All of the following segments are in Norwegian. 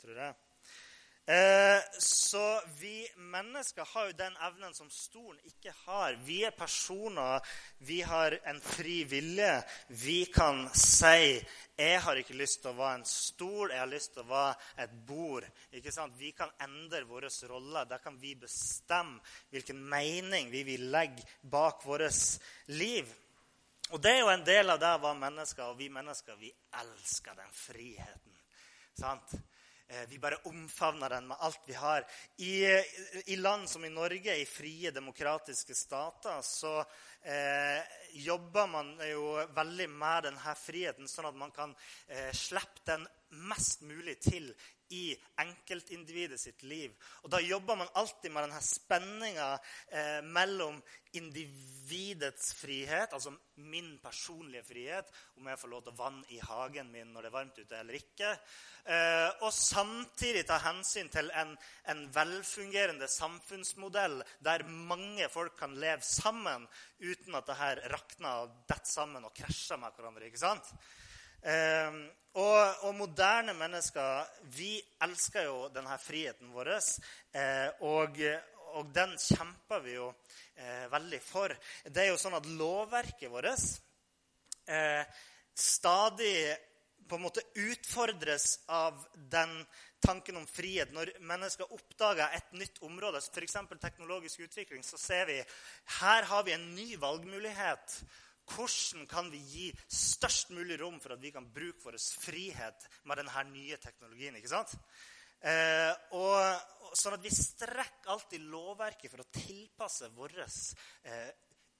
tror jeg. Eh, så vi mennesker har jo den evnen som stolen ikke har. Vi er personer, vi har en fri vilje. Vi kan si 'Jeg har ikke lyst til å være en stol, jeg har lyst til å være et bord'. Ikke sant? Vi kan endre våre roller. Da kan vi bestemme hvilken mening vi vil legge bak vårt liv. Og det er jo en del av det være mennesker, og vi mennesker vi elsker den friheten. Sant? Eh, vi bare omfavner den med alt vi har. I, I, land som i Norge, i frie, demokratiske stater, så eh, jobber man jo veldig med denne friheten, sånn at man kan eh, slippe den mest mulig til i enkeltindividet sitt liv. Og Da jobber man alltid med denne spenninga eh, mellom individets frihet, altså min personlige frihet, om jeg får lov til å vanne i hagen min når det er varmt ute eller ikke, eh, og samtidig ta hensyn til en, en velfungerende samfunnsmodell der mange folk kan leve sammen uten at det her rakner og detter sammen og krasjer med hverandre. ikke sant? Eh, og, og, moderne mennesker vi elsker jo denne friheten vår. Eh, og, og, den kjemper vi jo eh, veldig for. Det er jo sånn at lovverket vårt eh, stadig på en måte utfordres av den tanken om frihet. Når mennesker oppdager et nytt område, f.eks. teknologisk utvikling, så ser vi her har vi en ny valgmulighet. Hvordan kan vi gi størst mulig rom for at vi kan bruke vår frihet med denne nye teknologien? ikke sant? Eh, og, sånn at vi strekker alltid lovverket for å tilpasse vårt eh,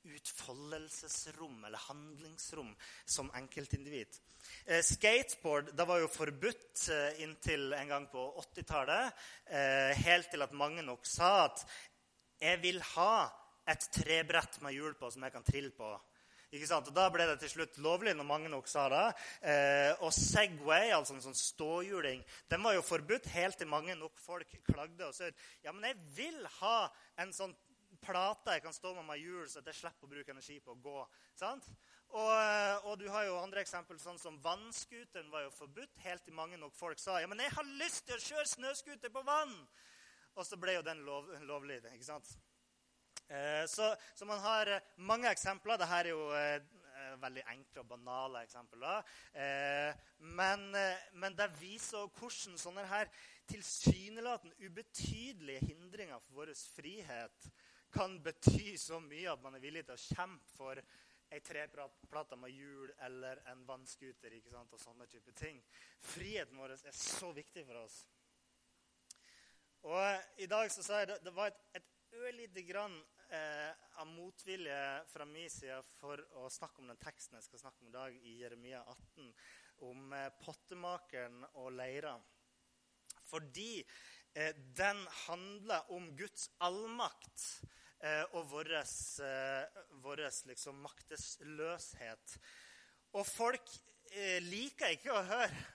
utfoldelsesrom eller handlingsrom som enkeltindivid. Eh, skateboard det var jo forbudt eh, inntil en gang på 80-tallet. Eh, helt til at mange nok sa at jeg vil ha et trebrett med hjul på som jeg kan trille på ikke sant? Og Da ble det til slutt lovlig når mange nok sa det. Eh, og Segway, altså en sånn ståhjuling, den var jo forbudt helt til mange nok folk klagde og sa ja, men jeg vil ha en sånn plate jeg kan stå med meg hjul, så jeg slipper å bruke energi på å gå. sant? Og, eh, og, du har jo andre eksempel, sånn som Vannscooteren var jo forbudt helt til mange nok folk sa ja, men jeg har lyst til å kjøre snøscooter på vann. Og så ble jo den lov, lovlig. ikke sant? Eh, så, så, man har eh, mange eksempler. Dette er jo eh, veldig enkle og banale eksempler. Men, men det viser hvordan sånne her tilsynelatende ubetydelige hindringer for vår frihet kan bety så mye at man er villig til å kjempe for ei treplate med hjul eller en vannscooter og sånne type ting. Friheten vår er så viktig for oss. Og I dag så sa jeg det, det var et, et ørlite grann eh, av motvilje fra min side for å snakke om den teksten jeg skal snakke om i dag, i Jeremia 18, om eh, pottemakeren og leira. Fordi eh, den handler om Guds allmakt eh, og vår eh, liksom, maktesløshet. Og folk eh, liker ikke å høre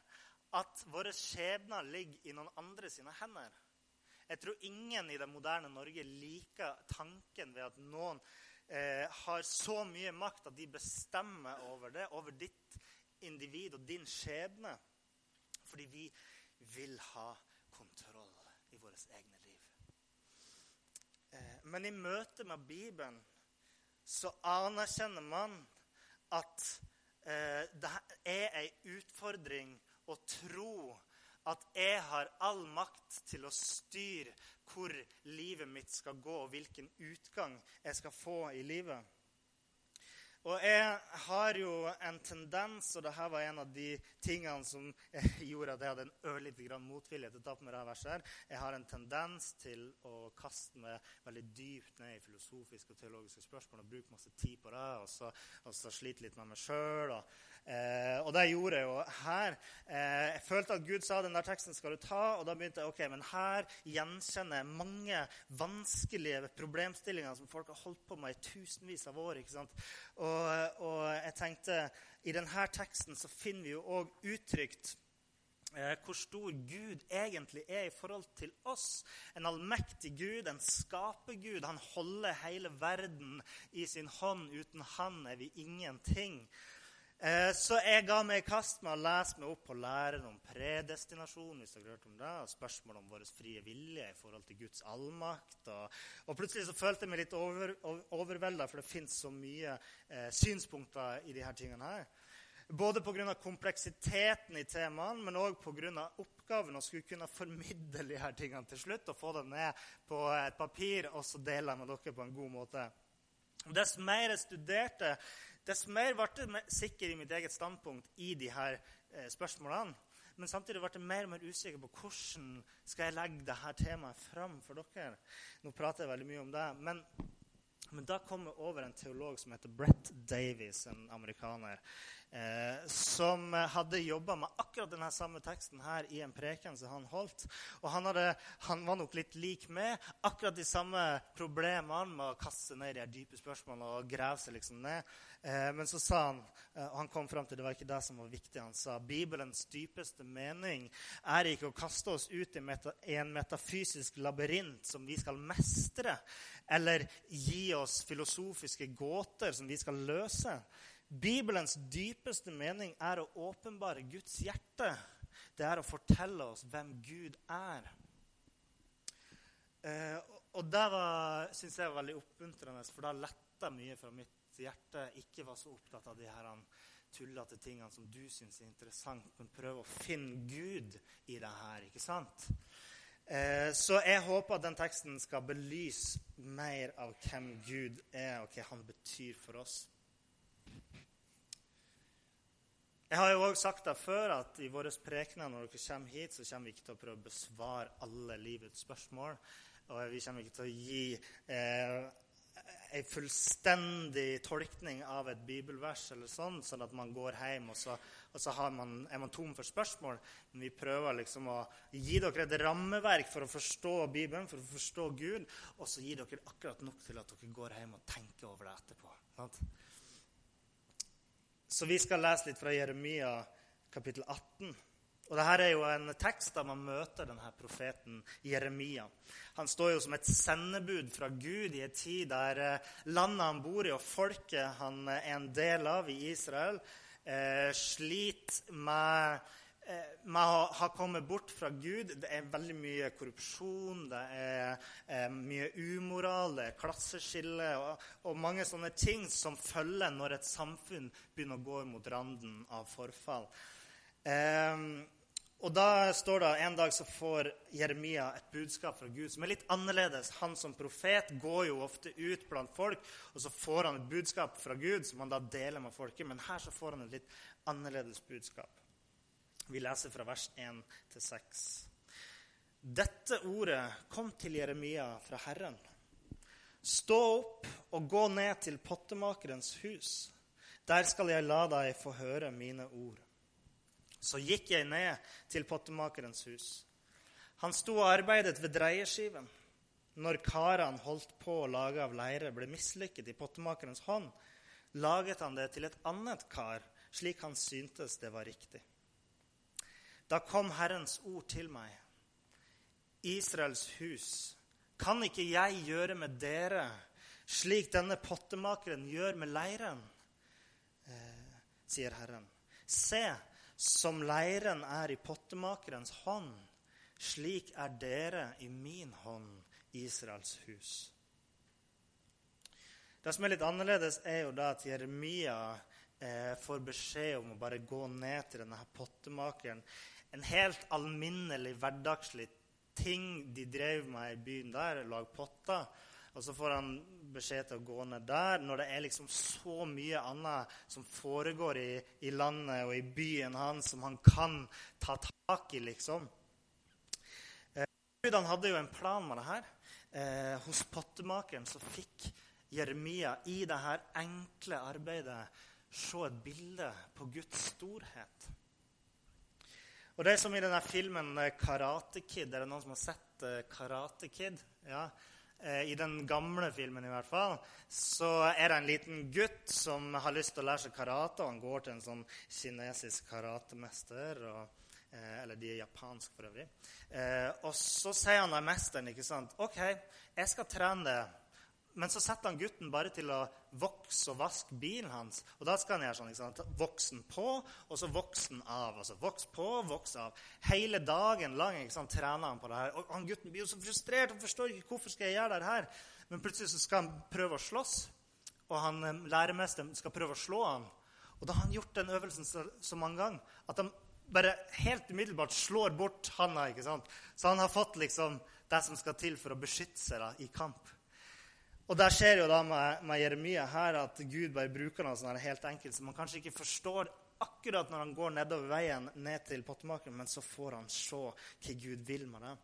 at våre skjebner ligger i noen andre sine hender. Jeg tror ingen i det moderne Norge liker tanken ved at noen eh, har så mye makt at de bestemmer over det, over ditt individ og din skjebne. Fordi vi vil ha kontroll i våre egne liv. Eh, men i møte med Bibelen så anerkjenner man at eh, det er ei utfordring å tro at jeg har all makt til å styre hvor livet mitt skal gå, og hvilken utgang jeg skal få i livet. Og jeg har jo en tendens, og dette var en av de tingene som gjorde at jeg hadde en ørlite grann motvilje til å ta på meg dette verset. her. Jeg har en tendens til å kaste meg veldig dypt ned i filosofiske og teologiske spørsmål og bruke masse tid på det, og så, og så slite litt med meg sjøl. Og, eh, og det gjorde jeg jo her. Eh, jeg følte at Gud sa den der teksten skal du ta, og da begynte jeg ok, men her gjenkjenner jeg mange vanskelige problemstillinger som folk har holdt på med i tusenvis av år. ikke sant? Og og, jeg tenkte i denne teksten så finner vi jo òg uttrykt eh, hvor stor Gud egentlig er i forhold til oss. En allmektig Gud, en skapergud. Han holder hele verden i sin hånd. Uten han er vi ingenting. Eh, så jeg ga meg i kast med å lese meg opp på læren om predestinasjon. hvis dere har hørt om det, og Spørsmål om vår frie vilje i forhold til Guds allmakt. Og, og plutselig så følte jeg meg litt over, over, overvelda, for det fins så mye eh, synspunkter i disse tingene her. Både pga. kompleksiteten i temaene, men òg pga. oppgaven å skulle kunne formidle her tingene til slutt og få dem ned på et papir og så dele med dere på en god måte. Dess mer jeg studerte, dess mer ble jeg sikker i mitt eget standpunkt i de her eh, spørsmålene. Men samtidig ble jeg mer og mer usikker på hvordan skal jeg legge dette temaet fram for dere. Nå prater jeg veldig mye om det. Men, men da kom jeg over en teolog som heter Brett Davies, en amerikaner eh, som hadde jobba med akkurat denne samme teksten her i en preken som han holdt. Og han, hadde, han var nok litt lik med Akkurat de samme problemene med å kaste seg ned i de dype spørsmålene og grave seg liksom ned. Eh, men så sa han, eh, og han kom fram til det var ikke det som var viktig, han sa Bibelens dypeste mening er ikke å kaste oss ut i, en metafysisk labyrint som vi skal mestre, eller gi oss filosofiske gåter som vi skal løse. Bibelens dypeste mening er å åpenbare Guds hjerte. Det er å fortelle oss hvem Gud er. Eh, og det syns jeg var veldig oppmuntrende, for da letta mye fra mitt hjerte. Ikke var så opptatt av de her tullete tingene som du syns er interessant, men prøve å finne Gud i det her. ikke sant? Eh, så jeg håper at den teksten skal belyse mer av hvem Gud er, og hva han betyr for oss. Jeg har jo også sagt det før at i våre prekener når dere kommer hit, så kommer vi ikke til å prøve å besvare alle livets spørsmål. Og vi kommer ikke til å gi eh, en fullstendig tolkning av et bibelvers, eller sånn, sånn at man går hjem og så, og så man, er man tom for spørsmål. Men vi prøver liksom å gi dere et rammeverk for å forstå Bibelen, for å forstå Gud, og så gir dere akkurat nok til at dere går hjem og tenker over det etterpå. Sant? Så vi skal lese litt fra Jeremia kapittel 18. Og Dette er jo en tekst der man møter denne profeten Jeremia. Han står jo som et sendebud fra Gud i en tid der eh, landet han bor i, og folket han er en del av i Israel, eh, sliter med eh, har kommet bort fra Gud. Det er veldig mye korrupsjon, det er eh, mye umoral, det er klasseskille og, og, mange sånne ting som følger når et samfunn begynner å gå mot randen av forfall. Eh, og da står det En dag så får Jeremia et budskap fra Gud som er litt annerledes. Han som profet går jo ofte ut blant folk, og så får han et budskap fra Gud som han da deler med folket. Men her så får han et litt annerledes budskap. Vi leser fra vers 1 til 6. Dette ordet kom til Jeremia fra Herren. Stå opp og gå ned til pottemakerens hus. Der skal jeg la deg få høre mine ord. Så gikk jeg ned til pottemakerens hus. Han sto og arbeidet ved dreieskiven. Når karene holdt på å lage av leire, ble mislykket i pottemakerens hånd, laget han det til et annet kar, slik han syntes det var riktig. Da kom Herrens ord til meg. Israels hus, kan ikke jeg gjøre med dere slik denne pottemakeren gjør med leiren? Eh, sier Herren. Se, som leiren er i pottemakerens hånd, slik er dere i min hånd, Israels hus. Det som er litt annerledes, er jo da at Jeremia eh, får beskjed om å bare gå ned til denne pottemakeren en helt alminnelig, hverdagslig ting de drev med i byen der, lage potter. Og så får han beskjed til å gå ned der når det er liksom så mye annet som foregår i, i landet og i byen hans som han kan ta tak i, liksom. Eh, han hadde jo en plan med det her. Eh, hos pottemakeren så fikk Jeremia i det her enkle arbeidet se et bilde på Guds storhet. Og det er som i denne filmen eh, 'Karate Kid'. Er det noen som har sett uh, 'Karate Kid'? Ja. Uh, I den gamle filmen i hvert fall, så er det en liten gutt som har lyst til å lære seg karate. og Han går til en sånn kinesisk karatemester. Og, eller de er japanske, for øvrig. og så sier han til mesteren ikke sant, OK, jeg skal trene det, men så setter han gutten bare til å vokse og vaske bilen hans. Og da skal han gjøre sånn. ikke? Voksen på, og så voksen av. Altså voks på, voks av. Hele dagen lang ikke sant, trener han på det her. Og han gutten blir jo så frustrert. Han forstår ikke hvorfor skal jeg gjøre det her. Men plutselig så skal han prøve å slåss, og han, eh, læremesteren skal prøve å slå han. Og da har han gjort den øvelsen så, så mange ganger at han bare helt umiddelbart slår bort handa. ikke sant? Så han har fått liksom det som skal til for å beskytte seg da, i kamp. Og der skjer jo da med, med Jeremia her at Gud bare bruker noe sånn helt enkelt som man kanskje ikke forstår akkurat når han går nedover veien ned til pottemakeren, men så får han se hva Gud vil med det.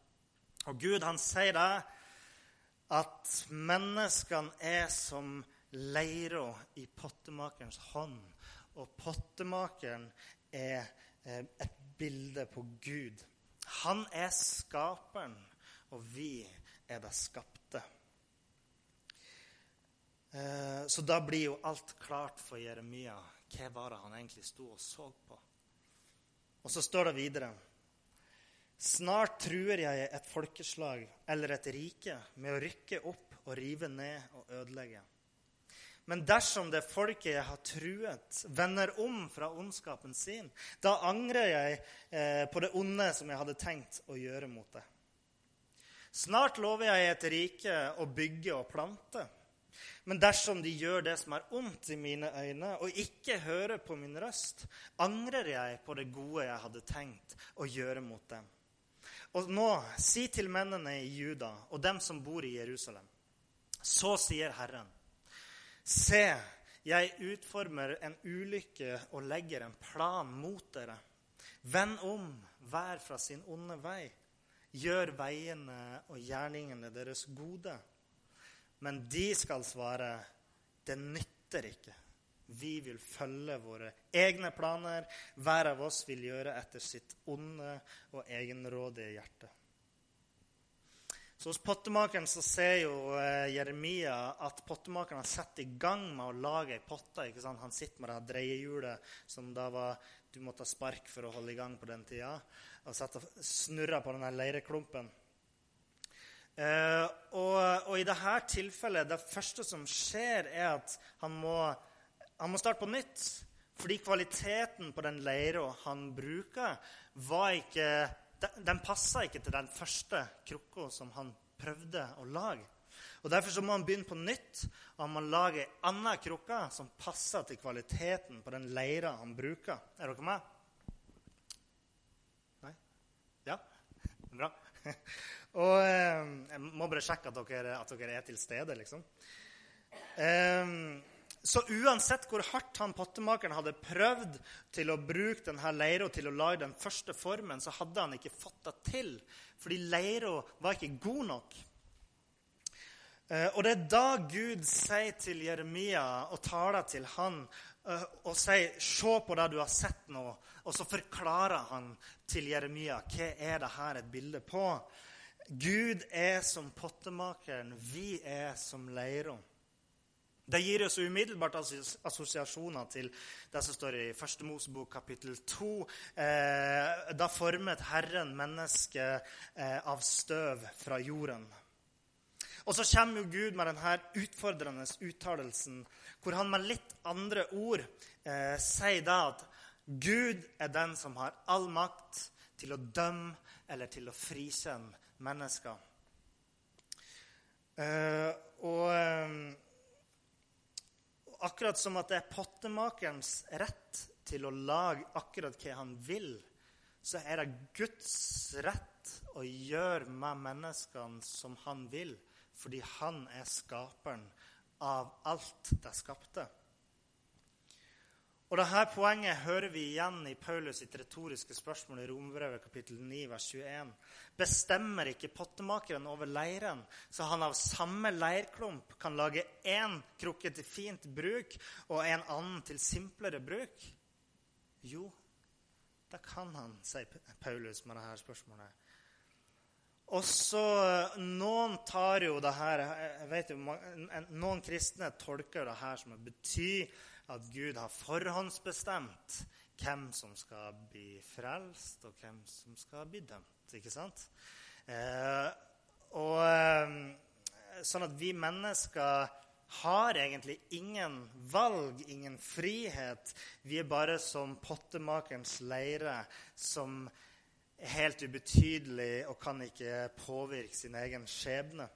Og Gud han sier det at menneskene er som leira i pottemakerens hånd. Og pottemakeren er eh, et bilde på Gud. Han er skaperen, og vi er det skapte. Eh, så da blir jo alt klart for Jeremia. Hva var det han egentlig sto og så på? Og så står det videre. Snart truer jeg et folkeslag eller et rike med å rykke opp og rive ned og ødelegge. Men dersom det folket jeg har truet, vender om fra ondskapen sin, da angrer jeg eh, på det onde som jeg hadde tenkt å gjøre mot det. Snart lover jeg et rike å bygge og plante. Men dersom de gjør det som er ondt i mine øyne, og ikke hører på min røst, angrer jeg på det gode jeg hadde tenkt å gjøre mot dem. Og nå, si til mennene i Juda og dem som bor i Jerusalem. Så sier Herren, se, jeg utformer en ulykke og legger en plan mot dere. Vend om hver fra sin onde vei. Gjør veiene og gjerningene deres gode men de skal svare det nytter ikke. Vi vil følge våre egne planer. Hver av oss vil gjøre etter sitt onde og egenrådige hjerte. Så Hos pottemakeren så ser jo eh, Jeremia at pottemakeren har satt i gang med å lage ei potte. ikke sant? Han sitter med det dreiehjulet som da var, du måtte ha spark for å holde i gang på den tida. Og satt og snurra på den leireklumpen. Eh, og, og, i dette tilfellet, det første som skjer, er at han må, han må starte på nytt. Fordi kvaliteten på den leira han bruker, var ikke, den, den passa ikke til den første krukka som han prøvde å lage. Og Derfor så må han begynne på nytt, og han må lage ei anna krukke som passer til kvaliteten på den leira han bruker. Er dere med? Nei? Ja? Bra. Og eh, Jeg må bare sjekke at dere, at dere er til stede, liksom. Eh, så uansett hvor hardt han pottemakeren hadde prøvd til å bruke denne leira til å lage den første formen, så hadde han ikke fått det til. Fordi leira var ikke god nok. Eh, og det er da Gud sier til Jeremia og taler til han og sier 'Se på det du har sett nå'. Og så forklarer han til Jeremia hva er det her et bilde på. Gud er som pottemakeren, vi er som leira. Det gir oss umiddelbart assosiasjoner til det som står i 1. Mosebok kapittel 2. Eh, da formet Herren mennesket eh, av støv fra jorden. Og så kommer jo Gud med denne utfordrende uttalelsen, hvor han med litt andre ord eh, sier da at Gud er den som har all makt til å dømme eller til å frikjenne mennesker. Eh, og eh, akkurat som at det er pottemakerens rett til å lage akkurat hva han vil, så er det Guds rett å gjøre med menneskene som han vil, fordi han er skaperen av alt det skapte. Og dette poenget hører vi igjen i Paulus sitt retoriske spørsmål i Rombrevet kapittel 9, vers 21. Bestemmer ikke pottemakeren over leiren, så han av samme leirklump kan lage én krukke til fint bruk og en annen til simplere bruk? Jo, det kan han, sier Paulus med dette spørsmålet. Og så Noen tar jo det her jeg vet jo, Noen kristne tolker det her som å bety at Gud har forhåndsbestemt hvem som skal bli frelst, og hvem som skal bli dømt. Ikke sant? Eh, og eh, sånn at vi mennesker har egentlig ingen valg, ingen frihet. Vi er bare som pottemakerens leire, som er helt ubetydelig og kan ikke påvirke sin egen skjebne.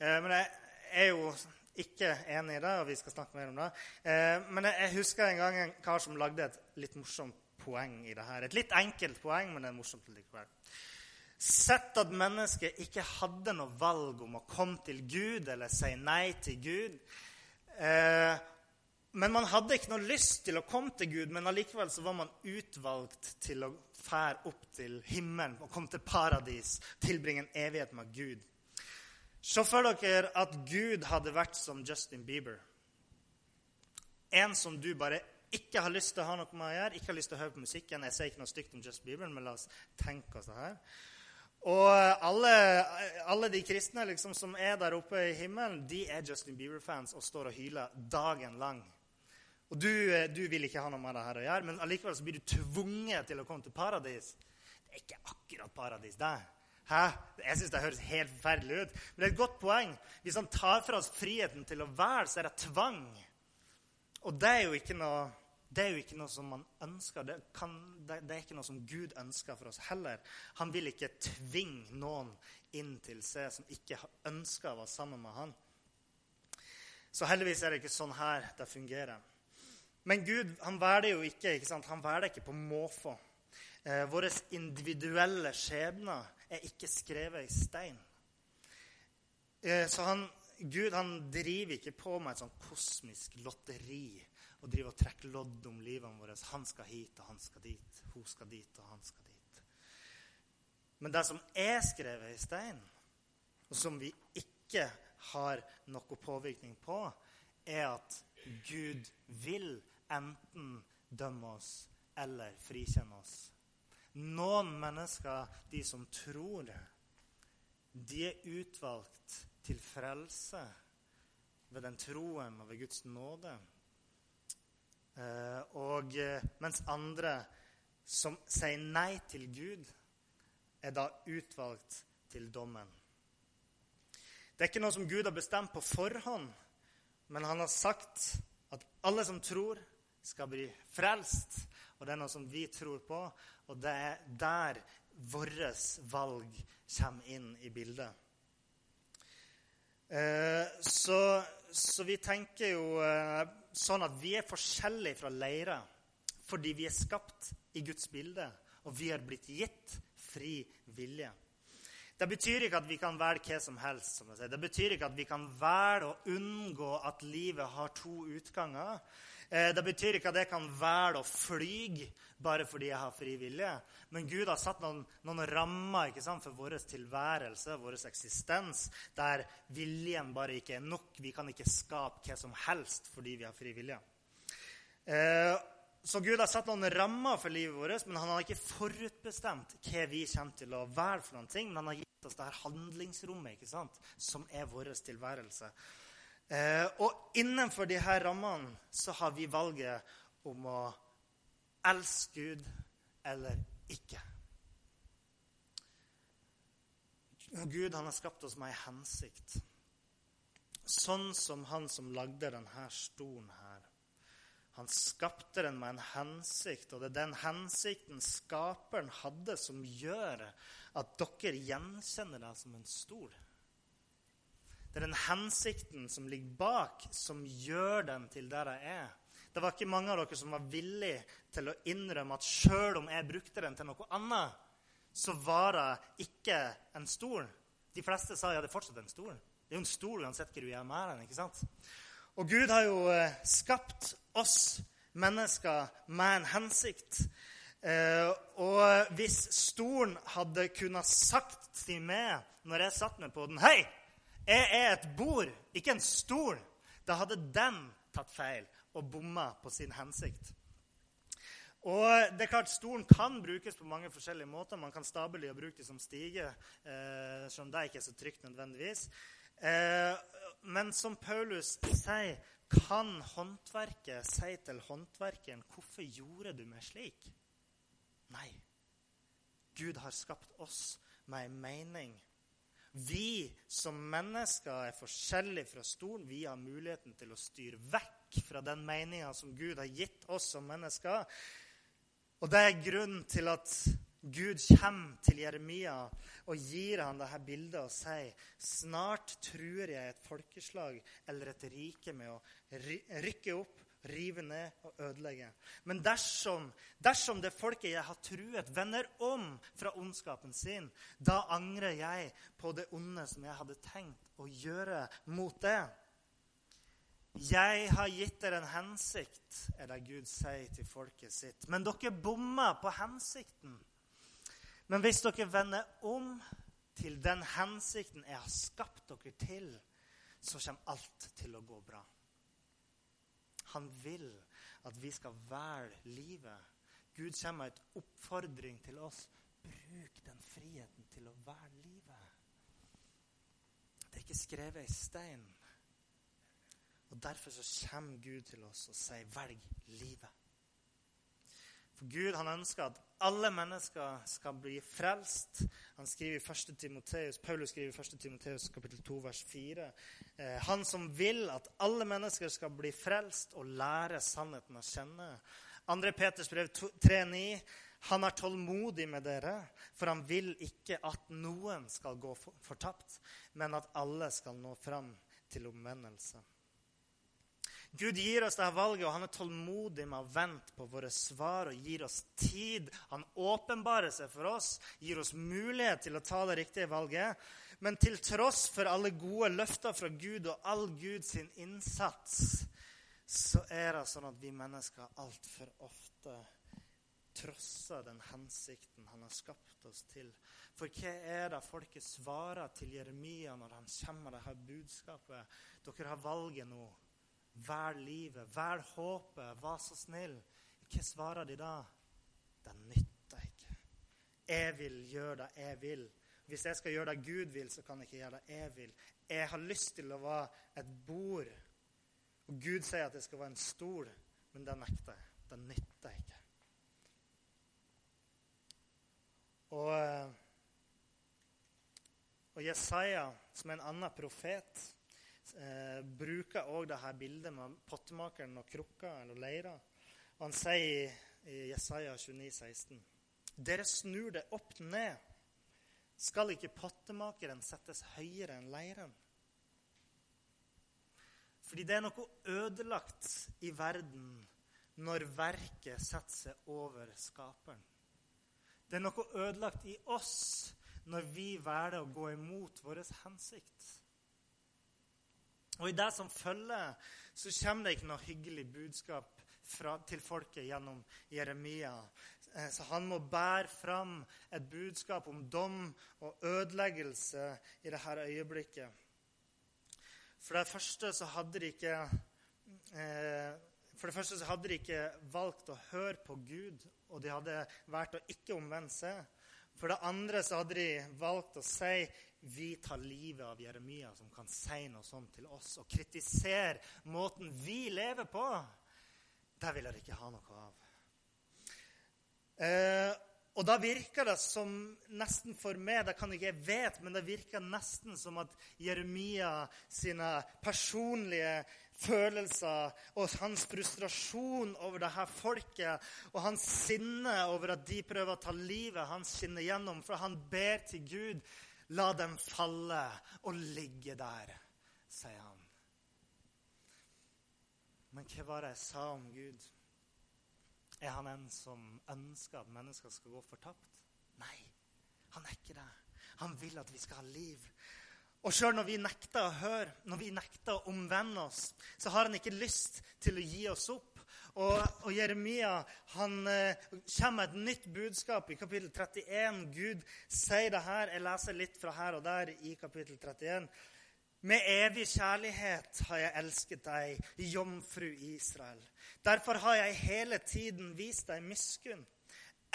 Eh, men jeg er jo ikke enig i det, og vi skal snakke mer om det. Eh, men jeg husker en gang en kar som lagde et litt morsomt poeng i det her. Et litt enkelt poeng, men det er morsomt likevel. Sett at mennesket ikke hadde noe valg om å komme til Gud eller si nei til Gud. Men man hadde ikke noe lyst til å komme til Gud, men allikevel så var man utvalgt til å fære opp til himmelen og komme til paradis, tilbringe en evighet med Gud. Se for dere at Gud hadde vært som Justin Bieber. En som du bare ikke har lyst til å ha noe med å gjøre, ikke har lyst til å høre på musikken. Jeg sier ikke noe stygt om Justin Bieber, men la oss tenke oss det her. Og alle, alle de kristne liksom, som er der oppe i himmelen, de er Justin Bieber-fans og står og hyler dagen lang. Og du, du, vil ikke ha noe med det her å gjøre, men allikevel så blir du tvunget til å komme til paradis. Det er ikke akkurat paradis, det. Hæ? Jeg syns det høres helt forferdelig ut. Men det er et godt poeng. Hvis han tar fra oss friheten til å være, så er det tvang. Og det er jo ikke noe jo ikke noe som man ønsker. Det, kan, det, det, er ikke noe som Gud ønsker for oss heller. Han vil ikke tvinge noen inn til seg som ikke ønsker å være sammen med han. Så heldigvis er det ikke sånn her det fungerer. Men Gud han velger jo ikke, ikke sant? Han velger ikke på måfå. Eh, Våre individuelle skjebner er ikke skrevet i stein. Eh, så han, Gud han driver ikke på med et sånn kosmisk lotteri og driver og trekker lodd om livene våre. Han skal hit, og han skal dit. Hun skal dit, og han skal dit. Men det som er skrevet i stein, og som vi ikke har noe påvirkning på, er at Gud vil enten dømme oss eller frikjenne oss. Noen mennesker, de som tror, de er utvalgt til frelse ved den troen og ved Guds nåde. Eh, og eh, mens andre som sier nei til Gud, er da utvalgt til dommen. Det er ikke noe som Gud har bestemt på forhånd, men han har sagt at alle som tror, skal bli frelst. Og det er noe som vi tror på, og det er der vårt valg kommer inn i bildet. Eh, så, så vi tenker jo sånn at vi er forskjellige fra leirer fordi vi er skapt i Guds bilde, og vi har blitt gitt fri vilje. Det betyr ikke at vi kan velge hva som helst. som jeg sier. Det betyr ikke at vi kan velge å unngå at livet har to utganger. Eh, det betyr ikke at jeg kan velge å fly bare fordi jeg har fri vilje. Men Gud har satt noen, noen rammer sant, for vår tilværelse, vår eksistens, der viljen bare ikke er nok. Vi kan ikke skape hva som helst fordi vi har fri vilje. Eh, så Gud har satt noen rammer for livet vårt, men han har ikke forutbestemt hva vi kommer til å være for noen ting. Men han har gitt oss det her handlingsrommet ikke sant, som er vår tilværelse. Eh, og innenfor disse rammene så har vi valget om å elske Gud eller ikke. Gud han har skapt oss med ei hensikt. Sånn som han som lagde denne stolen her. Han skapte den med en hensikt, og det er den hensikten skaperen hadde, som gjør at dere gjenkjenner det som en stol. Det er den hensikten som ligger bak, som gjør den til der de er. Det var ikke mange av dere som var villige til å innrømme at sjøl om jeg brukte den til noe annet, så var det ikke en stol. De fleste sa ja, det er fortsatt en stol. Det er jo en stol uansett hva du gjør med den. ikke sant? Og Gud har jo eh, skapt oss mennesker med en hensikt. Eh, og hvis stolen hadde kunnet sagt til meg når jeg satt meg på den Hei, jeg er et bord, ikke en stol. Da hadde den tatt feil og bomma på sin hensikt. Og det er klart, Stolen kan brukes på mange forskjellige måter. Man kan stable dem og bruke dem som stige, eh, selv det ikke er så trygt nødvendigvis. Eh, men som Paulus sier, kan håndverket si til håndverkeren 'Hvorfor gjorde du meg slik?' Nei. Gud har skapt oss med en mening. Vi som mennesker er forskjellige fra stolen. Vi har muligheten til å styre vekk fra den meninga som Gud har gitt oss som mennesker. Og det er grunnen til at Gud kommer til Jeremia og gir han dette bildet og sier snart truer jeg et folkeslag eller et rike med å rykke opp, rive ned og ødelegge. Men dersom, dersom det folket jeg har truet, vender om fra ondskapen sin, da angrer jeg på det onde som jeg hadde tenkt å gjøre mot det. Jeg har gitt dere en hensikt, er det Gud sier til folket sitt. Men dere bommer på hensikten. Men hvis dere vender om til den hensikten jeg har skapt dere til, så kommer alt til å gå bra. Han vil at vi skal velge livet. Gud kommer med et oppfordring til oss. Bruk den friheten til å velge livet. Det er ikke skrevet i stein. Og Derfor så kommer Gud til oss og sier 'velg livet'. Gud han ønsker at alle mennesker skal bli frelst. Han skriver i 1. Timoteus, Paulus skriver i 1. Timoteus kapittel 2, vers 4. Eh, han som vil at alle mennesker skal bli frelst og lære sannheten å kjenne. 2. Peters brev 3,9. Han er tålmodig med dere, for han vil ikke at noen skal gå fortapt, men at alle skal nå fram til omvendelse. Gud gir oss dette valget, og han er tålmodig med å vente på våre svar og gir oss tid. Han åpenbarer seg for oss, gir oss mulighet til å ta det riktige valget. Men til tross for alle gode løfter fra Gud og all Guds innsats, så er det sånn at vi mennesker altfor ofte trosser den hensikten han har skapt oss til. For hva er det folket svarer til Jeremia når han kommer med dette budskapet? Dere har valget nå. Velg livet, vær håpet, vær så snill. Hva svarer de da? Det nytter ikke. Jeg vil gjøre det jeg vil. Hvis jeg skal gjøre det Gud vil, så kan jeg ikke gjøre det jeg vil. Jeg har lyst til å være et bord. Og Gud sier at jeg skal være en stol, men det nekter jeg. Det nytter ikke. Og, eh, og Jesaja, som er en annen profet eh, bruker òg dette bildet med pottemakeren og krukka eller leira. Han sier i Jesaja 29, 16, Dere snur det opp ned. Skal ikke pottemakeren settes høyere enn leiren? Fordi det er noe ødelagt i verden når verket setter seg over skaperen. Det er noe ødelagt i oss når vi velger å gå imot vår hensikt. Og i det som følger, så kommer det ikke noe hyggelig budskap fra, til folket gjennom Jeremia. Eh, så han må bære fram et budskap om dom og ødeleggelse i dette øyeblikket. For det første så hadde de ikke eh, for det første så hadde de ikke valgt å høre på Gud, og de hadde valgt å ikke omvende seg. For det andre så hadde de valgt å si vi tar livet av Jeremia, som kan si noe sånt til oss, og kritisere måten vi lever på, det vil jeg ikke ha noe av. Eh, og da virker det som nesten for meg, det kan ikke jeg vet, men det virker nesten som at Jeremia sine personlige følelser og hans frustrasjon over det her folket og hans sinne over at de prøver å ta livet hans skinner gjennom, for han ber til Gud La dem falle og ligge der, sier han. Men hva var det jeg sa om Gud? Er han en som ønsker at mennesker skal gå fortapt? Nei, han er ikke det. Han vil at vi skal ha liv. Og sjøl når vi nekter å høre, når vi nekter å omvende oss, så har han ikke lyst til å gi oss opp. Og, og Jeremia han eh, kommer med et nytt budskap i kapittel 31. Gud sier det her. Jeg leser litt fra her og der i kapittel 31. Med evig kjærlighet har jeg elsket deg, jomfru Israel. Derfor har jeg hele tiden vist deg miskunn.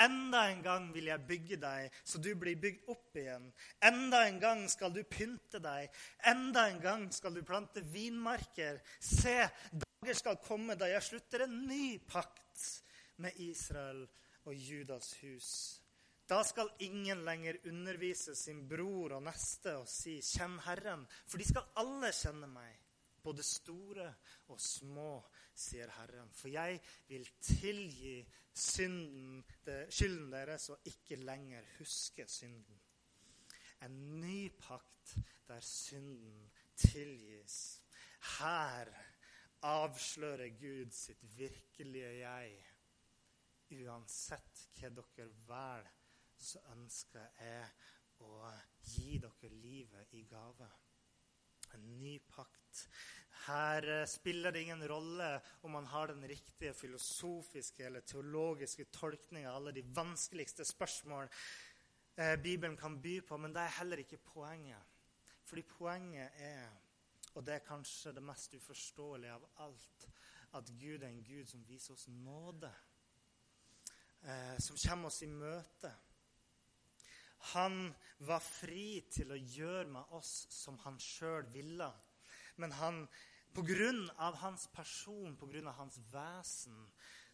Enda en gang vil jeg bygge deg, så du blir bygd opp igjen. Enda en gang skal du pynte deg. Enda en gang skal du plante vinmarker. Se, dager skal komme da jeg slutter en ny pakt med Israel og Judas hus. Da skal ingen lenger undervise sin bror og neste og si 'Kjenn Herren', for de skal alle kjenne meg, både store og små, sier Herren. For jeg vil tilgi synden, skylden deres og ikke lenger huske synden. En ny pakt der synden tilgis. Her avslører Gud sitt virkelige jeg. Uansett hva dere velger, så ønsker jeg å gi dere livet i gave. En ny pakt. Her eh, spiller det ingen rolle om man har den riktige filosofiske eller teologiske tolkninga av alle de vanskeligste spørsmål eh, Bibelen kan by på, men det er heller ikke poenget. Fordi poenget er, og det er kanskje det mest uforståelige av alt, at Gud er en Gud som viser oss nåde. Eh, som kommer oss i møte. Han var fri til å gjøre med oss som han sjøl ville. Men han, på grunn av hans person, på grunn av hans vesen,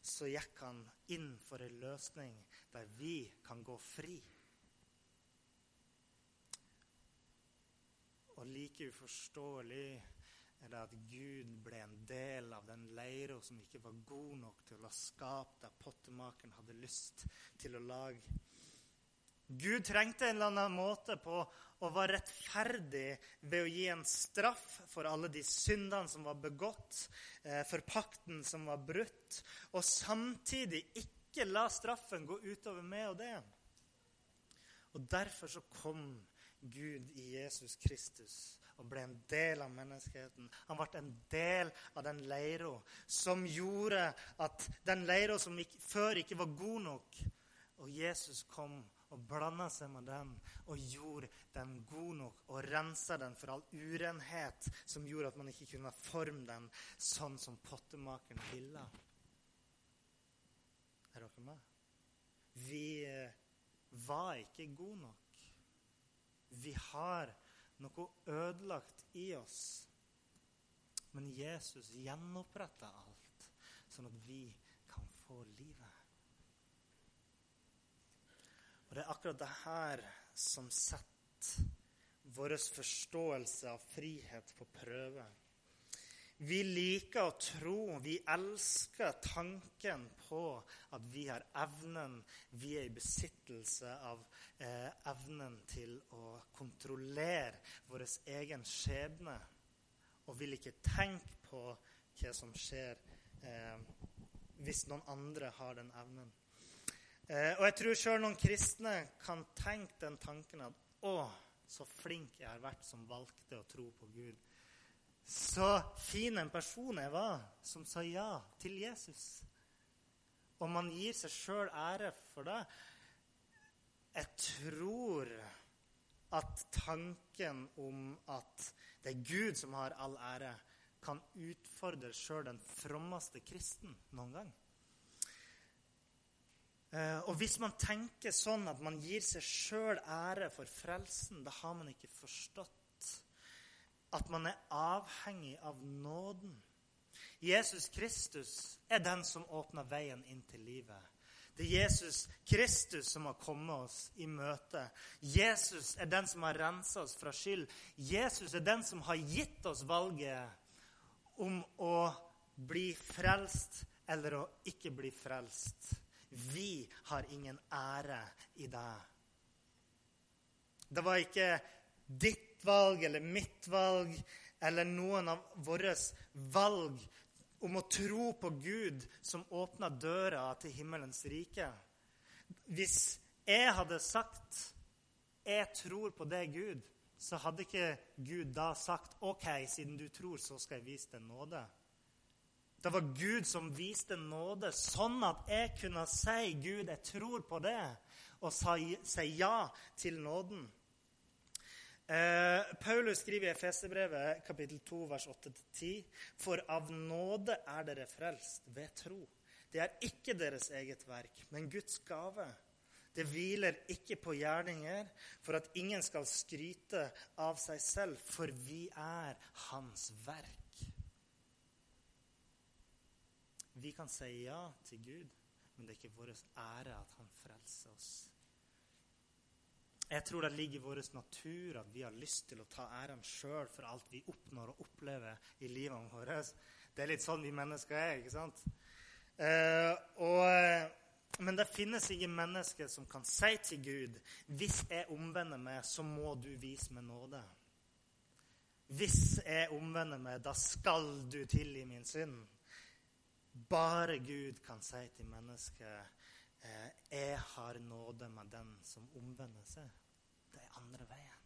så gikk han inn for en løsning der vi kan gå fri. Og like uforståelig er det at Gud ble en del av den leira som ikke var god nok til å skape det der pottemakeren hadde lyst til å lage. Gud trengte en eller annen måte på å være rettferdig ved å gi en straff for alle de syndene som var begått, eh, for pakten som var brutt, og samtidig ikke la straffen gå utover meg og det. Og Derfor så kom Gud i Jesus Kristus og ble en del av menneskeheten. Han ble en del av den leira som gjorde at den leira som før ikke var god nok, og Jesus kom og blanda seg med den og gjorde den god nok og rensa den for all urenhet som gjorde at man ikke kunne forme den sånn som pottemakeren ville. Er dere med? Vi eh, var ikke gode nok. Vi har noe ødelagt i oss. Men Jesus gjenoppretta alt, sånn at vi kan få livet. Det er akkurat det her som setter vår forståelse av frihet på prøve. Vi liker å tro, vi elsker tanken på at vi har evnen, vi er i besittelse av eh, evnen til å kontrollere vår egen skjebne. Og vil ikke tenke på hva som skjer eh, hvis noen andre har den evnen. Eh, og jeg tror sjøl noen kristne kan tenke den tanken at å, så flink jeg har vært som valgte å tro på Gud. Så fin en person jeg var som sa ja til Jesus. Og man gir seg sjøl ære for det. Jeg tror at tanken om at det er Gud som har all ære, kan utfordre sjøl den frommeste kristen noen gang. Eh, og hvis man tenker sånn at man gir seg sjøl ære for frelsen, da har man ikke forstått at man er avhengig av nåden. Jesus Kristus er den som åpner veien inn til livet. Det er Jesus Kristus som har kommet oss i møte. Jesus er den som har rensa oss fra skyld. Jesus er den som har gitt oss valget om å bli frelst eller å ikke bli frelst. Vi har ingen ære i deg'. Det var ikke ditt valg eller mitt valg eller noen av våre valg om å tro på Gud som åpna døra til himmelens rike. Hvis jeg hadde sagt 'Jeg tror på det, Gud', så hadde ikke Gud da sagt 'OK, siden du tror, så skal jeg vise deg nåde'. Det var Gud som viste nåde, sånn at jeg kunne si 'Gud, jeg tror på det', og si ja til nåden. Eh, Paulus skriver i Efeserbrevet kapittel 2, vers 8-10.: For av nåde er dere frelst ved tro. Det er ikke deres eget verk, men Guds gave. Det hviler ikke på gjerninger, for at ingen skal skryte av seg selv, for vi er Hans verk. Vi kan si ja til Gud, men det er ikke vår ære at Han frelser oss. Jeg tror det ligger i vår natur at vi har lyst til å ta æren sjøl for alt vi oppnår og opplever i livet vårt. Det er litt sånn vi mennesker er, ikke sant? Eh, og, men det finnes ingen mennesker som kan si til Gud hvis jeg omvender meg, så må du vise meg nåde. Hvis jeg omvender meg, da skal du tilgi min synd. Bare Gud kan si til mennesket eh, 'Jeg har nåde med den som omvender seg'. Det er andre veien.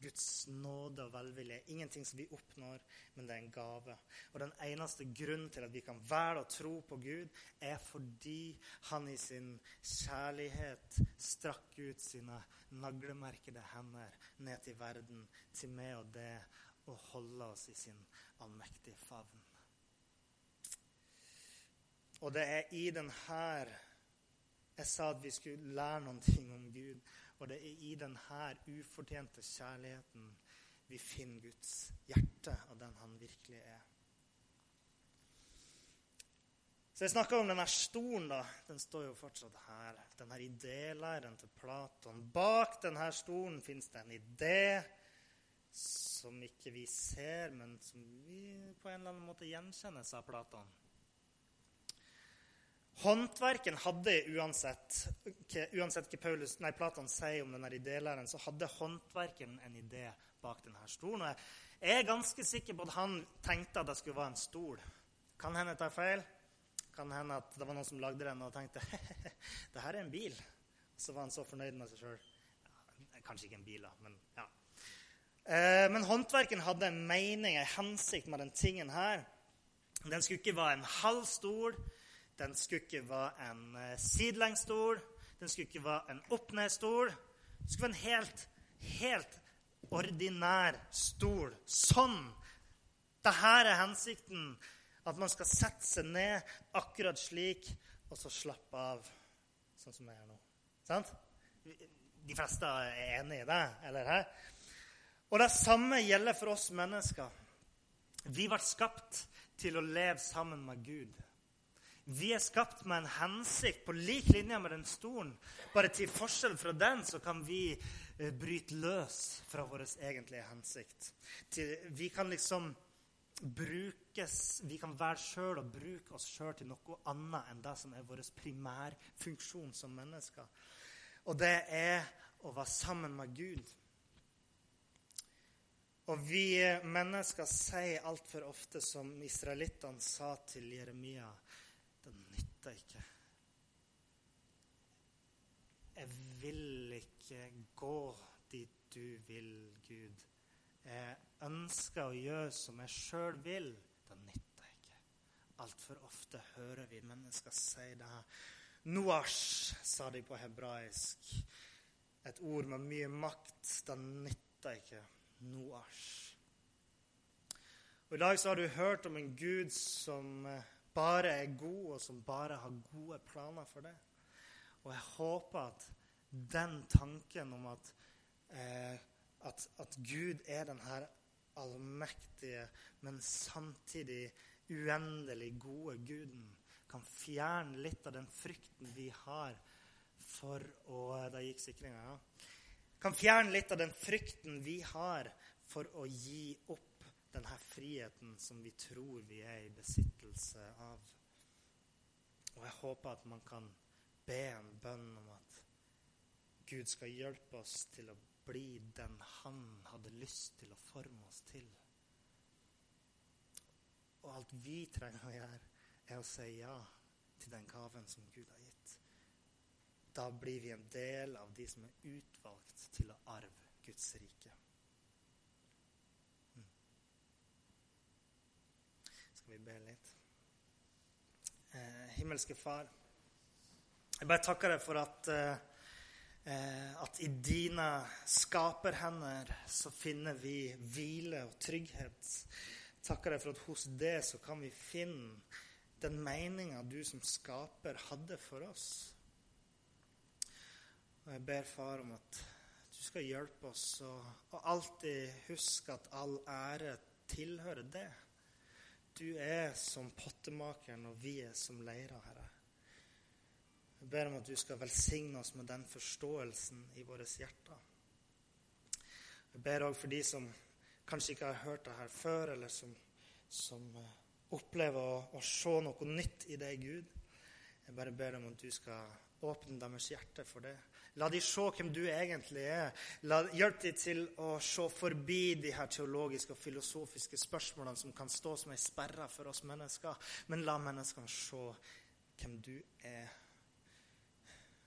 Guds nåde og velvilje er ingenting som vi oppnår, men det er en gave. Og den eneste grunnen til at vi kan velge å tro på Gud, er fordi han i sin kjærlighet strakk ut sine naglemerkede hender ned til verden, til meg og det, og holde oss i sin allmektige favn. Og det er i denne jeg sa at vi skulle lære noen ting om Gud. Og det er i denne ufortjente kjærligheten vi finner Guds hjerte og den han virkelig er. Så jeg snakka om denne stolen. da. Den står jo fortsatt her. Denne idélæren til Platon. Bak denne stolen fins det en idé som ikke vi ser, men som vi på en eller annen måte gjenkjenner, sa Platon. Håndverken hadde uansett, uansett hva Paulus, nei, Platon sier om denne idélæren, så hadde håndverken en idé bak denne stolen. Og jeg er ganske sikker på at han tenkte at det skulle være en stol. Kan hende jeg tar feil. Kan hende at det var noen som lagde den og tenkte det her er en bil. Så var han så fornøyd med seg sjøl. Kanskje ikke en bil, da, men ja. Eh, men håndverken hadde en mening, en hensikt med den tingen her. Den skulle ikke være en halv stol. Den skulle ikke være en uh, sidelengsstol. Den skulle ikke være en opp-ned-stol. Det skulle være en helt, helt ordinær stol. Sånn! Dette er hensikten. At man skal sette seg ned akkurat slik, og så slappe av, sånn som jeg gjør nå. Sant? De fleste er enig i det, eller? Hæ? Og det samme gjelder for oss mennesker. Vi ble skapt til å leve sammen med Gud. Vi er skapt med en hensikt på lik linje med den stolen. Bare til forskjell fra den så kan vi eh, bryte løs fra vår egentlige hensikt. Vi kan liksom brukes Vi kan være sjøl og bruke oss sjøl til noe annet enn det som er vår primærfunksjon som mennesker. Og det er å være sammen med Gud. Og vi mennesker sier altfor ofte som israelittene sa til Jeremia det nytter ikke. Jeg vil ikke gå dit du vil, Gud. Jeg ønsker å gjøre som jeg sjøl vil. Det nytter ikke. Altfor ofte hører vi mennesker si det her. Noash, sa de på hebraisk. Et ord med mye makt. Det nytter ikke. Noash. Og I dag så har du hørt om en Gud som eh, bare er god, og som bare har gode planer for det. Og jeg håper at den tanken om at, eh, at, at Gud er den her allmektige, men samtidig uendelig gode Guden, kan fjerne litt av den frykten vi har for å Da gikk sikringa, ja. Kan fjerne litt av den frykten vi har for å gi opp denne friheten som vi tror vi er i besittelse av. Og jeg håper at man kan be en bønn om at Gud skal hjelpe oss til å bli den han hadde lyst til å forme oss til. Og alt vi trenger å gjøre, er å si ja til den gaven som Gud har gitt. Da blir vi en del av de som er utvalgt til å arve Guds rike. skal vi be litt. Eh, himmelske Far, jeg bare takker deg for at, eh, at i dine skaperhender så finner vi hvile og trygghet. Takker deg for at hos det så kan vi finne den meninga du som skaper hadde for oss. Og jeg ber Far om at du skal hjelpe oss å alltid huske at all ære tilhører det. Du er som pottemakeren, og vi er som leira, Herre. Jeg ber om at du skal velsigne oss med den forståelsen i våre hjerter. Jeg ber òg for de som kanskje ikke har hørt det her før, eller som, som eh, opplever å, å, se noe nytt i deg, Gud. Jeg bare ber om at du skal åpne deres hjerte for det. La de se hvem du egentlig er. La, hjelp dem til å se forbi de her teologiske og filosofiske spørsmålene som kan stå som ei sperre for oss mennesker. Men la menneskene se hvem du er,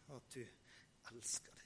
og at du elsker dem.